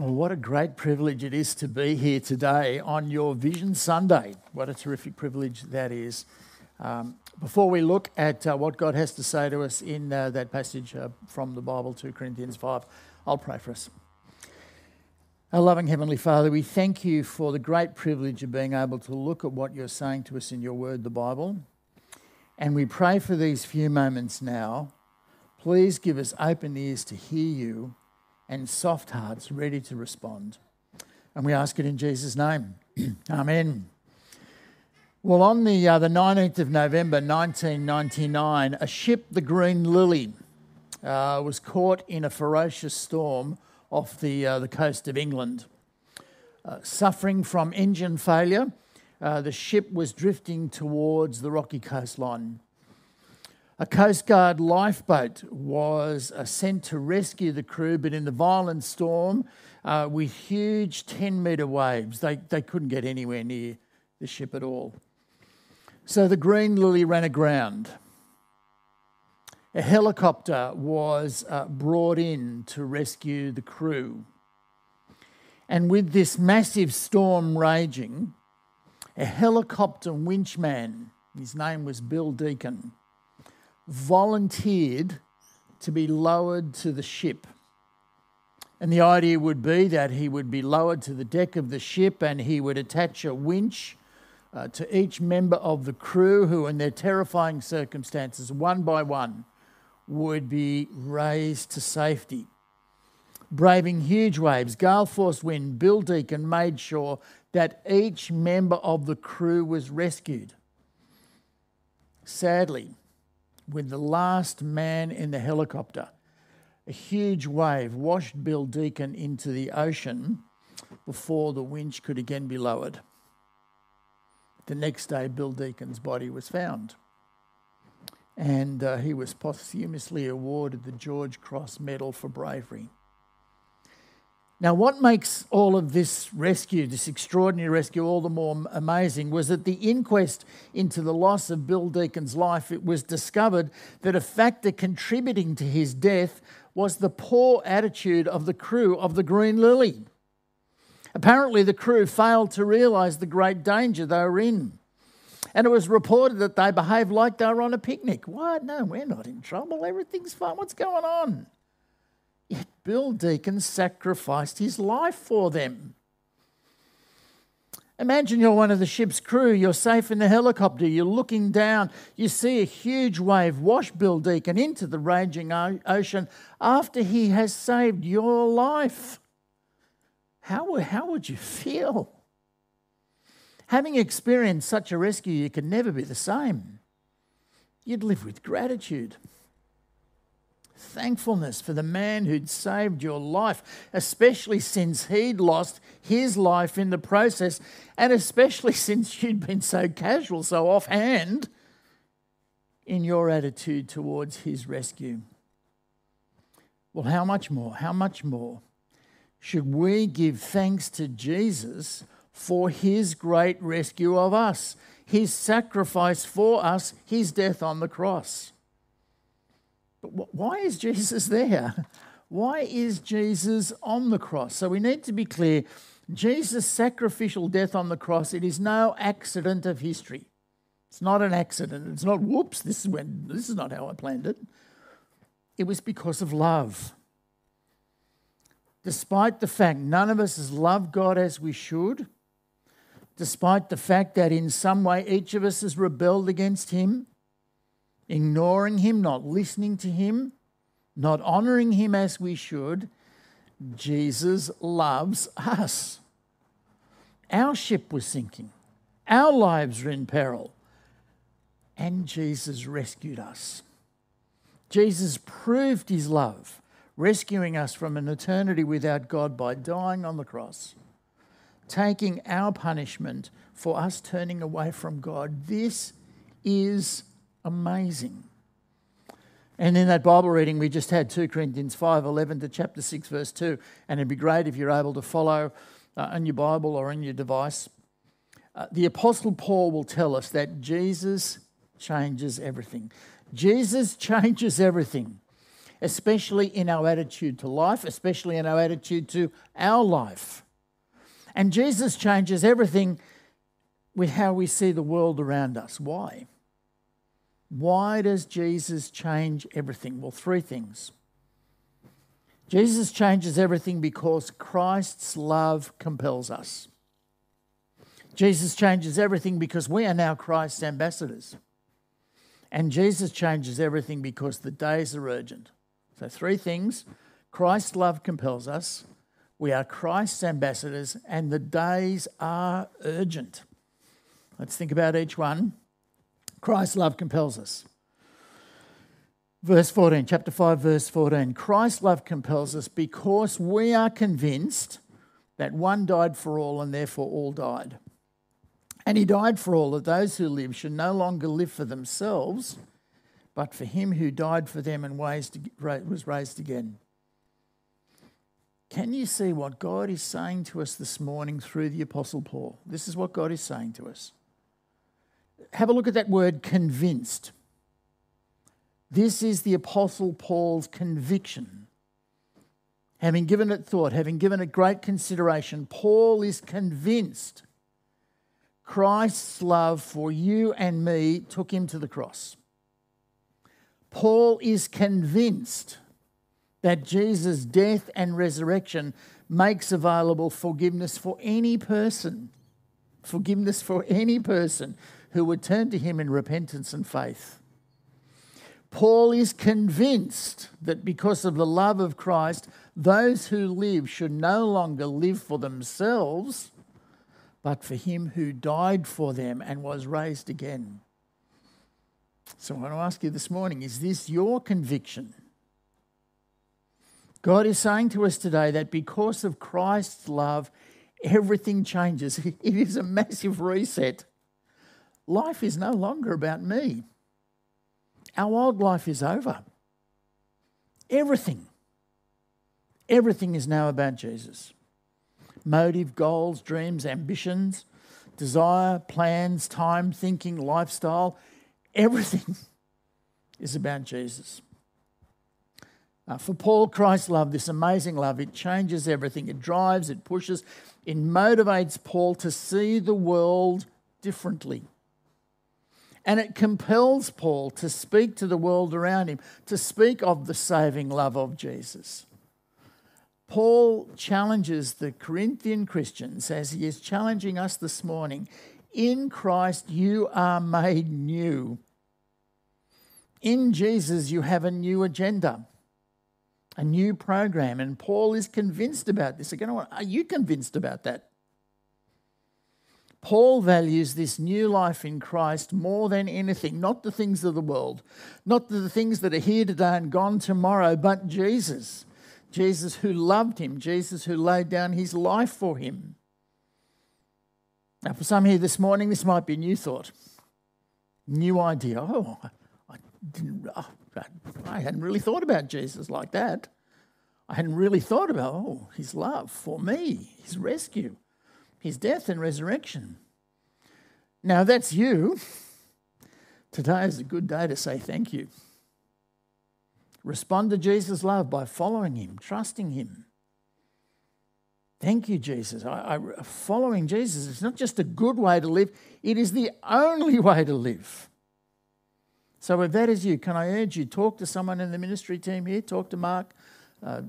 Well, what a great privilege it is to be here today on your Vision Sunday. What a terrific privilege that is. Um, before we look at uh, what God has to say to us in uh, that passage uh, from the Bible, 2 Corinthians 5, I'll pray for us. Our loving Heavenly Father, we thank you for the great privilege of being able to look at what you're saying to us in your word, the Bible. And we pray for these few moments now. Please give us open ears to hear you and soft hearts ready to respond. And we ask it in Jesus' name. Amen. Well, on the, uh, the 19th of November 1999, a ship, the Green Lily, uh, was caught in a ferocious storm off the, uh, the coast of England. Uh, suffering from engine failure, uh, the ship was drifting towards the rocky coastline. A Coast Guard lifeboat was uh, sent to rescue the crew, but in the violent storm, uh, with huge 10 metre waves, they, they couldn't get anywhere near the ship at all. So the Green Lily ran aground. A helicopter was uh, brought in to rescue the crew. And with this massive storm raging, a helicopter winchman, his name was Bill Deacon, volunteered to be lowered to the ship. And the idea would be that he would be lowered to the deck of the ship and he would attach a winch uh, to each member of the crew who, in their terrifying circumstances, one by one, would be raised to safety. Braving huge waves, gale force wind, Bill Deacon made sure that each member of the crew was rescued. Sadly, with the last man in the helicopter. A huge wave washed Bill Deacon into the ocean before the winch could again be lowered. The next day, Bill Deacon's body was found. And uh, he was posthumously awarded the George Cross Medal for bravery. Now, what makes all of this rescue, this extraordinary rescue, all the more amazing was that the inquest into the loss of Bill Deacon's life, it was discovered that a factor contributing to his death was the poor attitude of the crew of the Green Lily. Apparently, the crew failed to realise the great danger they were in. And it was reported that they behaved like they were on a picnic. What? No, we're not in trouble. Everything's fine. What's going on? Bill Deacon sacrificed his life for them. Imagine you're one of the ship's crew, you're safe in the helicopter, you're looking down, you see a huge wave wash Bill Deacon into the raging ocean after he has saved your life. How, how would you feel? Having experienced such a rescue, you can never be the same. You'd live with gratitude thankfulness for the man who'd saved your life, especially since he'd lost his life in the process, and especially since you'd been so casual, so offhand in your attitude towards his rescue. Well, how much more? How much more should we give thanks to Jesus for his great rescue of us, his sacrifice for us, his death on the cross? But why is Jesus there? Why is Jesus on the cross? So we need to be clear Jesus' sacrificial death on the cross, it is no accident of history. It's not an accident. It's not, whoops, this is, when, this is not how I planned it. It was because of love. Despite the fact none of us has loved God as we should, despite the fact that in some way each of us has rebelled against Him, ignoring Him, not listening to Him, not honoring Him as we should, Jesus loves us. Our ship was sinking, our lives were in peril, and Jesus rescued us. Jesus proved His love, rescuing us from an eternity without God by dying on the cross, taking our punishment for us turning away from God. This is amazing. And in that Bible reading, we just had 2 Corinthians 5 11 to chapter 6, verse 2. And it'd be great if you're able to follow uh, your Bible or in your device. Uh, the Apostle Paul will tell us that Jesus changes everything. Jesus changes everything. especially in our attitude to life, especially in our attitude to our life. And Jesus changes everything with how we see the world around us. Why? Why does Jesus change everything? Well, three things. Jesus changes everything because Christ's love compels us. Jesus changes everything because we are now Christ's ambassadors. And Jesus changes everything because the days are urgent. So, three things Christ's love compels us, we are Christ's ambassadors, and the days are urgent. Let's think about each one. Christ's love compels us. Verse 14, chapter 5, verse 14. Christ's love compels us because we are convinced that one died for all and therefore all died. And he died for all that those who live should no longer live for themselves, but for him who died for them and was raised again. Can you see what God is saying to us this morning through the Apostle Paul? This is what God is saying to us. Have a look at that word convinced. This is the Apostle Paul's conviction. Having given it thought, having given it great consideration, Paul is convinced Christ's love for you and me took him to the cross. Paul is convinced that Jesus' death and resurrection makes available forgiveness for any person. Forgiveness for any person who would turn to him in repentance and faith. Paul is convinced that because of the love of Christ, those who live should no longer live for themselves, but for him who died for them and was raised again. So I want to ask you this morning is this your conviction? God is saying to us today that because of Christ's love, everything changes. It is a massive reset. Life is no longer about me. Our old life is over. Everything, everything is now about Jesus motive, goals, dreams, ambitions, desire, plans, time, thinking, lifestyle, everything is about Jesus. Uh, for Paul, Christ's love, this amazing love, it changes everything. It drives, it pushes, it motivates Paul to see the world differently. And it compels Paul to speak to the world around him, to speak of the saving love of Jesus. Paul challenges the Corinthian Christians as he is challenging us this morning in Christ, you are made new. In Jesus, you have a new agenda, a new program. And Paul is convinced about this. Again, are you convinced about that? Paul values this new life in Christ more than anything, not the things of the world, not the things that are here today and gone tomorrow, but Jesus. Jesus who loved him, Jesus who laid down his life for him. Now, for some here this morning, this might be a new thought, new idea. Oh, I didn't. Oh, I hadn't really thought about Jesus like that. I hadn't really thought about oh his love for me, his rescue, his death and resurrection. Now that's you. Today is a good day to say thank you. Respond to Jesus' love by following him, trusting him. Thank you, Jesus. I, I, following Jesus is not just a good way to live, it is the only way to live. So, if that is you, can I urge you, talk to someone in the ministry team here, talk to Mark, uh,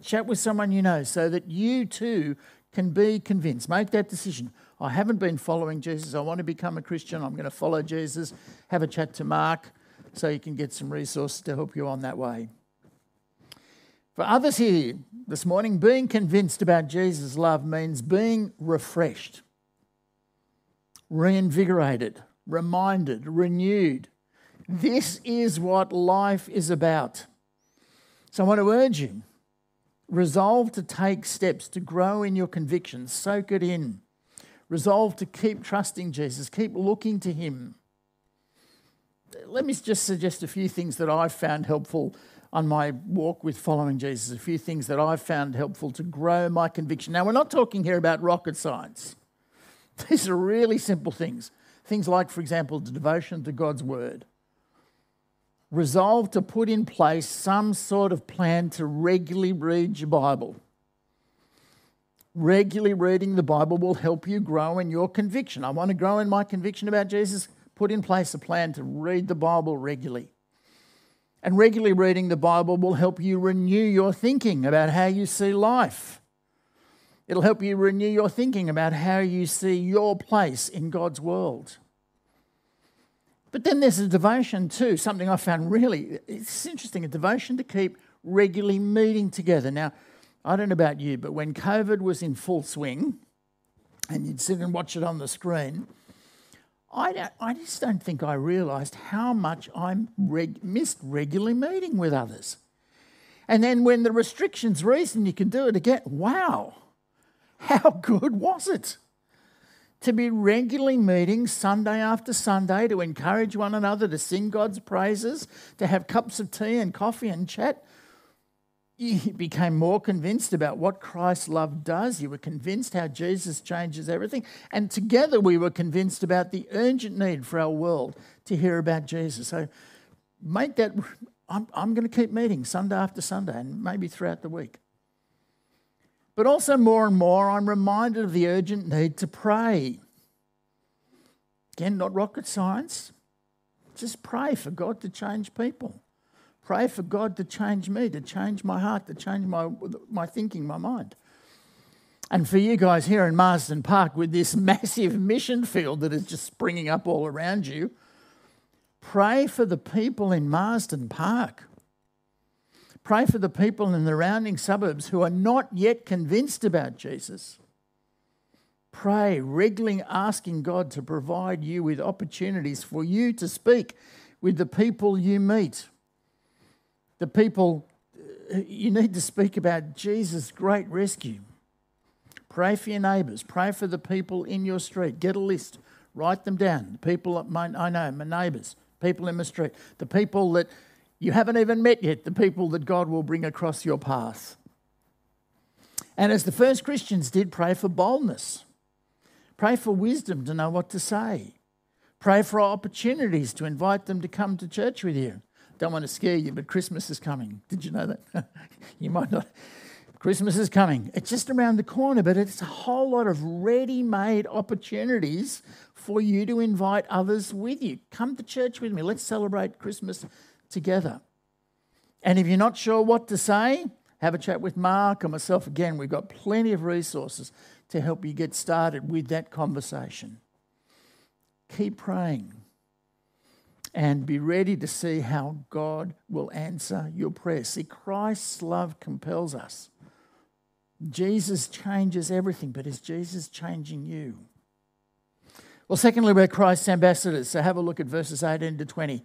chat with someone you know so that you too can be convinced. Make that decision. I haven't been following Jesus. I want to become a Christian. I'm going to follow Jesus. Have a chat to Mark so you can get some resources to help you on that way. For others here this morning, being convinced about Jesus' love means being refreshed, reinvigorated, reminded, renewed. This is what life is about. So I want to urge you resolve to take steps to grow in your convictions, soak it in. Resolve to keep trusting Jesus, keep looking to Him let me just suggest a few things that I've found helpful on my walk with following Jesus, a few things that I've found helpful to grow my conviction. Now, we're not talking here about rocket science. These are really simple things. Things like, for example, the devotion to God's word, resolve to put in place some sort of plan to regularly read your Bible. Regularly reading the Bible will help you grow in your conviction. I want to grow in my conviction about Jesus. Put in place a plan to read the Bible regularly. And regularly reading the Bible will help you renew your thinking about how you see life. It'll help you renew your thinking about how you see your place in God's world. But then there's a devotion too, something I found really it's interesting, a devotion to keep regularly meeting together. Now, I don't know about you, but when COVID was in full swing and you'd sit and watch it on the screen, I, I just don't think I realised how much I reg- missed regularly meeting with others. And then when the restrictions eased and you can do it again, wow, how good was it? To be regularly meeting Sunday after Sunday to encourage one another to sing God's praises, to have cups of tea and coffee and chat. You became more convinced about what Christ's love does. You were convinced how Jesus changes everything. And together we were convinced about the urgent need for our world to hear about Jesus. So make that, I'm, I'm going to keep meeting Sunday after Sunday and maybe throughout the week. But also, more and more, I'm reminded of the urgent need to pray. Again, not rocket science. Just pray for God to change people. Pray for God to change me, to change my heart, to change my, my thinking, my mind. And for you guys here in Marsden Park, with this massive mission field that is just springing up all around you, pray for the people in Marsden Park. Pray for the people in the surrounding suburbs who are not yet convinced about Jesus. Pray, regularly asking God to provide you with opportunities for you to speak with the people you meet. The people uh, you need to speak about Jesus' great rescue. Pray for your neighbours. Pray for the people in your street. Get a list. Write them down. The people I know, my neighbours, people in my street, the people that you haven't even met yet the people that God will bring across your path. And as the first Christians did, pray for boldness. Pray for wisdom to know what to say. Pray for opportunities to invite them to come to church with you. Don't want to scare you, but Christmas is coming. Did you know that? you might not. Christmas is coming. It's just around the corner, but it's a whole lot of ready made opportunities for you to invite others with you. Come to church with me. Let's celebrate Christmas together. And if you're not sure what to say, have a chat with Mark or myself again. We've got plenty of resources to help you get started with that conversation. Keep praying and be ready to see how God will answer your prayers. See, Christ's love compels us. Jesus changes everything, but is Jesus changing you? Well, secondly, we're Christ's ambassadors. So have a look at verses 18 to 20.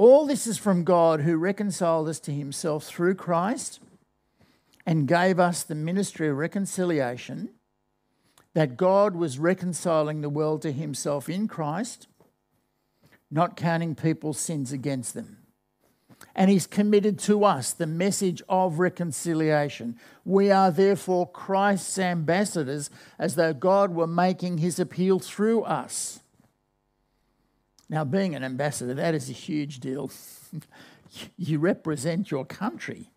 All this is from God who reconciled us to himself through Christ and gave us the ministry of reconciliation, that God was reconciling the world to himself in Christ, not counting people's sins against them. And he's committed to us the message of reconciliation. We are therefore Christ's ambassadors, as though God were making his appeal through us. Now, being an ambassador, that is a huge deal. you represent your country,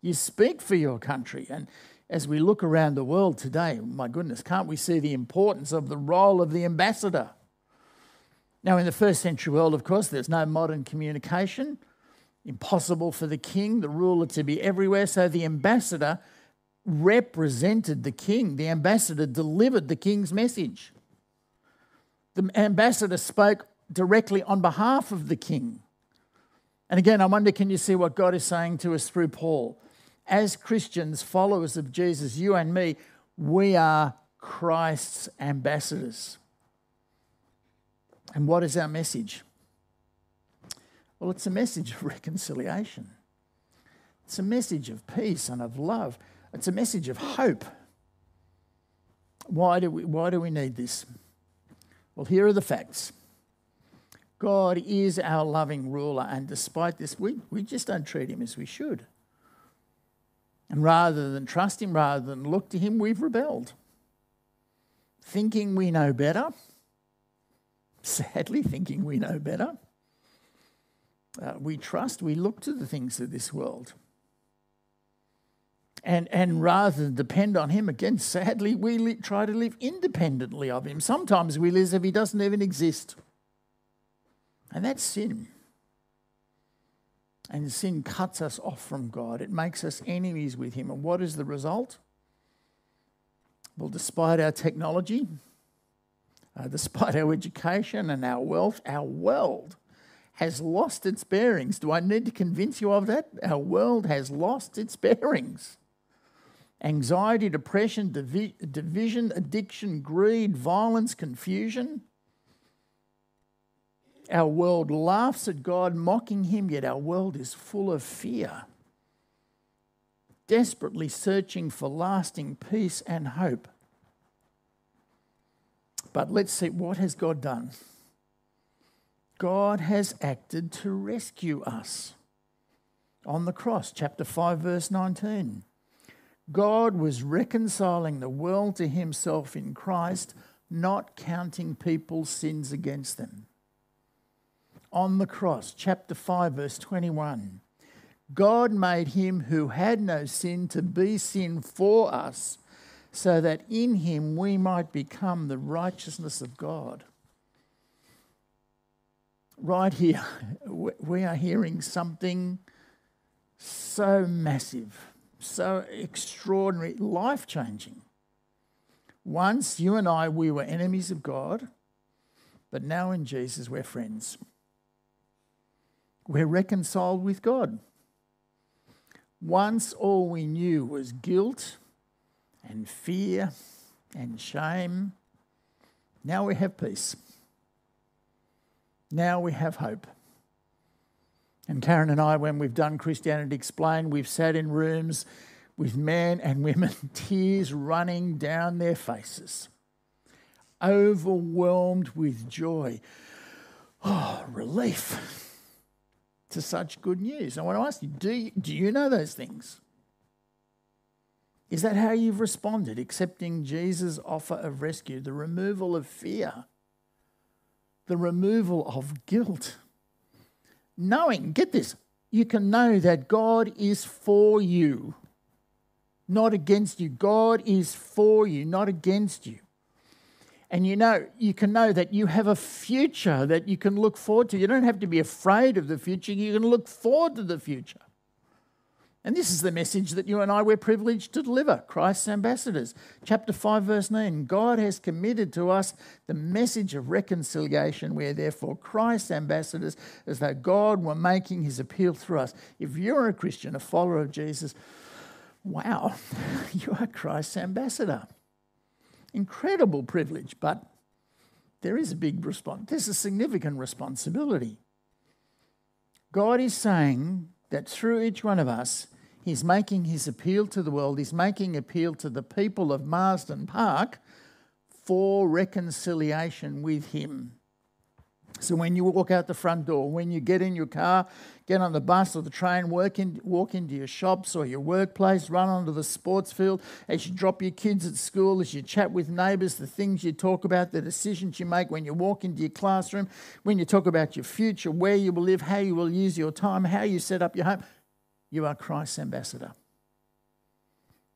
you speak for your country. And as we look around the world today, my goodness, can't we see the importance of the role of the ambassador? Now, in the first century world, of course, there's no modern communication. Impossible for the king, the ruler, to be everywhere. So the ambassador represented the king. The ambassador delivered the king's message. The ambassador spoke directly on behalf of the king. And again, I wonder can you see what God is saying to us through Paul? As Christians, followers of Jesus, you and me, we are Christ's ambassadors. And what is our message? Well, it's a message of reconciliation. It's a message of peace and of love. It's a message of hope. Why do we, why do we need this? Well, here are the facts. God is our loving ruler, and despite this, we, we just don't treat him as we should. And rather than trust him, rather than look to him, we've rebelled. Thinking we know better, sadly, thinking we know better, uh, we trust, we look to the things of this world. And, and rather than depend on him, again, sadly, we li- try to live independently of him. Sometimes we live as if he doesn't even exist. And that's sin. And sin cuts us off from God, it makes us enemies with him. And what is the result? Well, despite our technology, uh, despite our education and our wealth, our world has lost its bearings. Do I need to convince you of that? Our world has lost its bearings. Anxiety, depression, divi- division, addiction, greed, violence, confusion. Our world laughs at God, mocking Him, yet our world is full of fear, desperately searching for lasting peace and hope. But let's see what has God done? God has acted to rescue us. On the cross, chapter 5, verse 19. God was reconciling the world to himself in Christ, not counting people's sins against them. On the cross, chapter 5, verse 21. God made him who had no sin to be sin for us, so that in him we might become the righteousness of God right here, we are hearing something so massive, so extraordinary, life changing. Once you and I, we were enemies of God, but now in Jesus, we're friends. We're reconciled with God. Once all we knew was guilt and fear and shame. Now we have peace. Now we have hope. And Karen and I, when we've done Christianity Explained, we've sat in rooms with men and women, tears running down their faces, overwhelmed with joy. Oh, relief to such good news. I want to ask you do, you do you know those things? Is that how you've responded, accepting Jesus' offer of rescue, the removal of fear? the removal of guilt. Knowing, get this, you can know that God is for you, not against you. God is for you, not against you. And you know, you can know that you have a future that you can look forward to. You don't have to be afraid of the future, you can look forward to the future. And this is the message that you and I were privileged to deliver Christ's ambassadors. Chapter 5, verse 9 God has committed to us the message of reconciliation. We are therefore Christ's ambassadors, as though God were making his appeal through us. If you're a Christian, a follower of Jesus, wow, you are Christ's ambassador. Incredible privilege, but there is a big response. There's a significant responsibility. God is saying that through each one of us, He's making his appeal to the world. He's making appeal to the people of Marsden Park for reconciliation with him. So when you walk out the front door, when you get in your car, get on the bus or the train, work in, walk into your shops or your workplace, run onto the sports field, as you drop your kids at school, as you chat with neighbours, the things you talk about, the decisions you make when you walk into your classroom, when you talk about your future, where you will live, how you will use your time, how you set up your home, you are Christ's ambassador.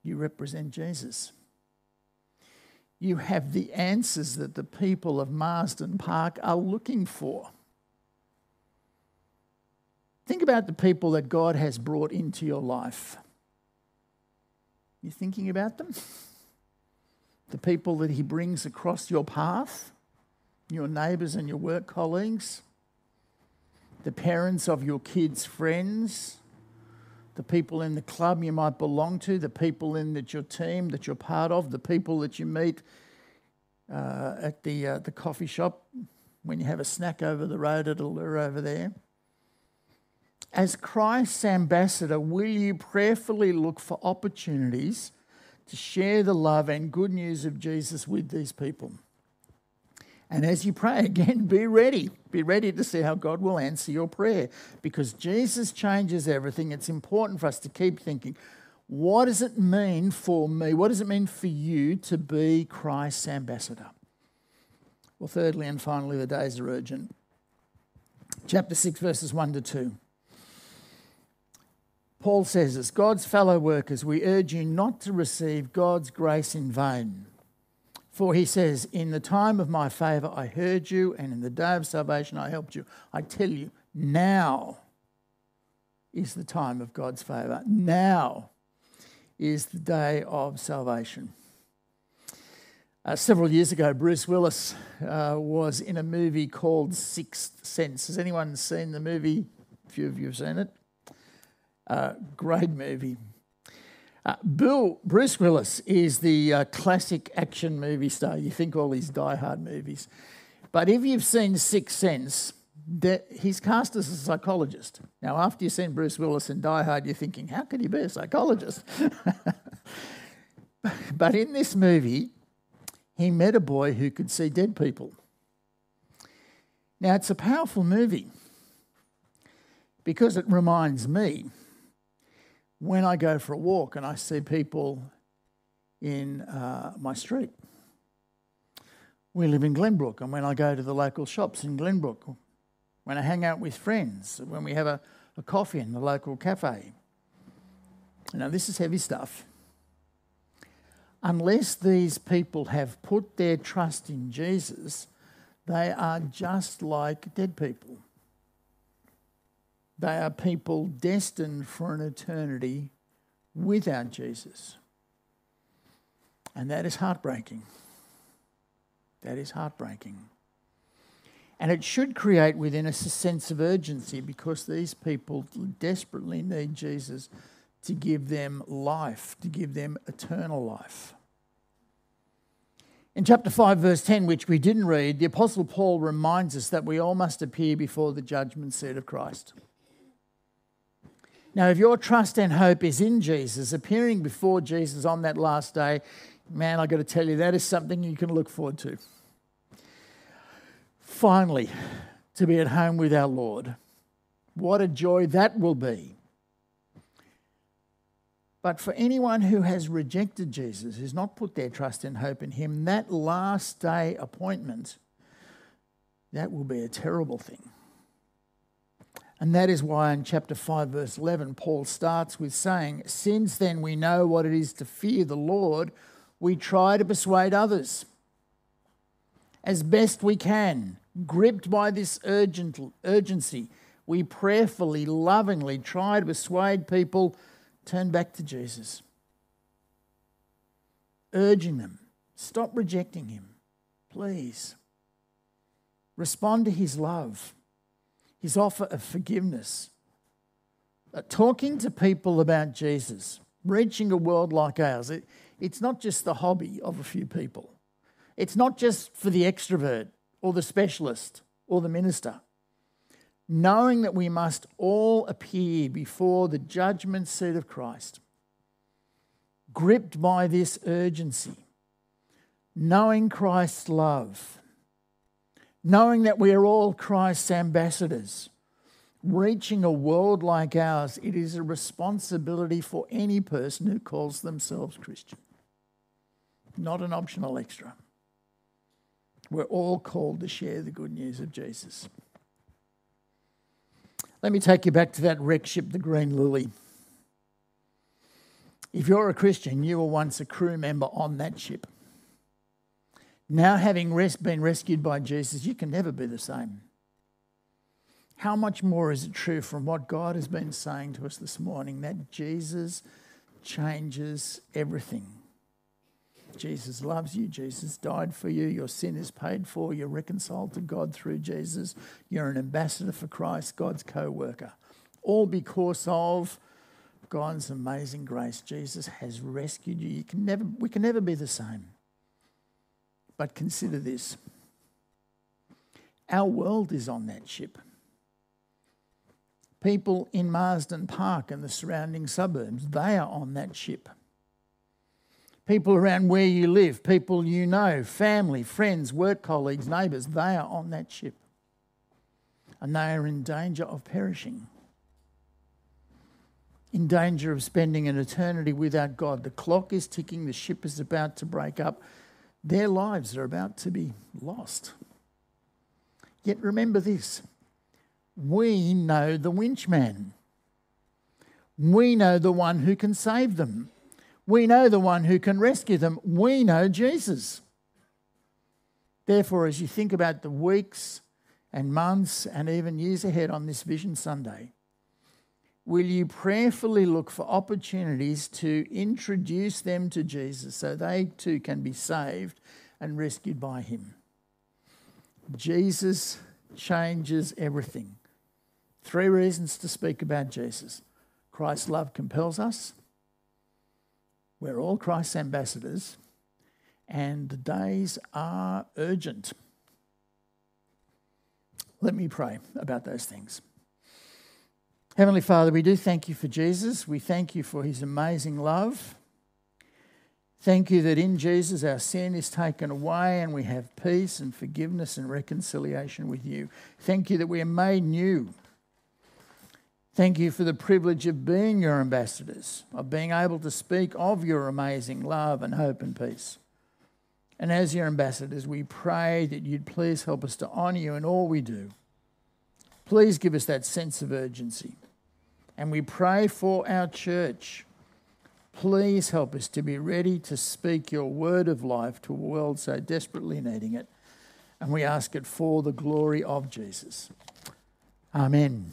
You represent Jesus. You have the answers that the people of Marsden Park are looking for. Think about the people that God has brought into your life. You thinking about them? The people that He brings across your path, your neighbours and your work colleagues, the parents of your kids' friends, the people in the club you might belong to, the people in that your team that you're part of, the people that you meet uh, at the uh, the coffee shop when you have a snack over the road at Allure over there. As Christ's ambassador, will you prayerfully look for opportunities to share the love and good news of Jesus with these people? And as you pray again, be ready. Be ready to see how God will answer your prayer because Jesus changes everything. It's important for us to keep thinking what does it mean for me? What does it mean for you to be Christ's ambassador? Well, thirdly and finally, the days are urgent. chapter 6, verses 1 to 2. Paul says, As God's fellow workers, we urge you not to receive God's grace in vain. For he says, In the time of my favour I heard you, and in the day of salvation I helped you. I tell you, now is the time of God's favour. Now is the day of salvation. Uh, several years ago, Bruce Willis uh, was in a movie called Sixth Sense. Has anyone seen the movie? A few of you have seen it. Uh, great movie. Uh, Bill, Bruce Willis is the uh, classic action movie star. You think all these Die Hard movies. But if you've seen Sixth Sense, he's cast as a psychologist. Now, after you've seen Bruce Willis in Die Hard, you're thinking, how could he be a psychologist? but in this movie, he met a boy who could see dead people. Now, it's a powerful movie because it reminds me when I go for a walk and I see people in uh, my street. We live in Glenbrook, and when I go to the local shops in Glenbrook, when I hang out with friends, when we have a, a coffee in the local cafe. Now, this is heavy stuff unless these people have put their trust in Jesus, they are just like dead people. They are people destined for an eternity without Jesus. And that is heartbreaking. That is heartbreaking. And it should create within us a sense of urgency because these people desperately need Jesus to give them life, to give them eternal life. In chapter 5, verse 10, which we didn't read, the Apostle Paul reminds us that we all must appear before the judgment seat of Christ. Now, if your trust and hope is in Jesus, appearing before Jesus on that last day, man, I've got to tell you, that is something you can look forward to. Finally, to be at home with our Lord. What a joy that will be. But for anyone who has rejected Jesus, who's not put their trust and hope in him, that last day appointment, that will be a terrible thing. And that is why in chapter 5, verse 11, Paul starts with saying, Since then we know what it is to fear the Lord, we try to persuade others as best we can, gripped by this urgent, urgency. We prayerfully, lovingly try to persuade people Turn back to Jesus. Urging them, stop rejecting him, please. Respond to his love, his offer of forgiveness. Uh, talking to people about Jesus, reaching a world like ours, it, it's not just the hobby of a few people. It's not just for the extrovert or the specialist or the minister knowing that we must all appear before the judgment seat of Christ, gripped by this urgency, knowing Christ's love, knowing that we are all Christ's ambassadors, reaching a world like ours, it is a responsibility for any person who calls themselves Christian, not an optional extra. We're all called to share the good news of Jesus. Let me take you back to that wreck ship, the Green Lily. If you're a Christian, you were once a crew member on that ship. Now, having res- been rescued by Jesus, you can never be the same. How much more is it true from what God has been saying to us this morning that Jesus changes everything? Jesus loves you. Jesus died for you. Your sin is paid for. You're reconciled to God through Jesus. You're an ambassador for Christ, God's co worker. All because of God's amazing grace. Jesus has rescued you. you can never, we can never be the same. But consider this our world is on that ship. People in Marsden Park and the surrounding suburbs, they are on that ship people around where you live, people you know, family, friends, work colleagues, neighbours, they are on that ship. And they are in danger of perishing, in danger of spending an eternity without God. The clock is ticking, the ship is about to break up, their lives are about to be lost. Yet remember this We know the winchman. We know the one who can save them. We know the one who can rescue them. We know Jesus. Therefore, as you think about the weeks and months and even years ahead on this Vision Sunday, will you prayerfully look for opportunities to introduce them to Jesus so they too can be saved and rescued by him? Jesus changes everything. Three reasons to speak about Jesus Christ's love compels us, we're all Christ's ambassadors, and the days are urgent. Let me pray about those things. Heavenly Father, we do thank you for Jesus. We thank you for his amazing love. Thank you that in Jesus our sin is taken away and we have peace and forgiveness and reconciliation with you. Thank you that we are made new. Thank you for the privilege of being your ambassadors, of being able to speak of your amazing love and hope and peace. And as your ambassadors, we pray that you'd please help us to honour you in all we do. Please give us that sense of urgency. And we pray for our church. Please help us to be ready to speak your word of life to a world so desperately needing it. And we ask it for the glory of Jesus. Amen.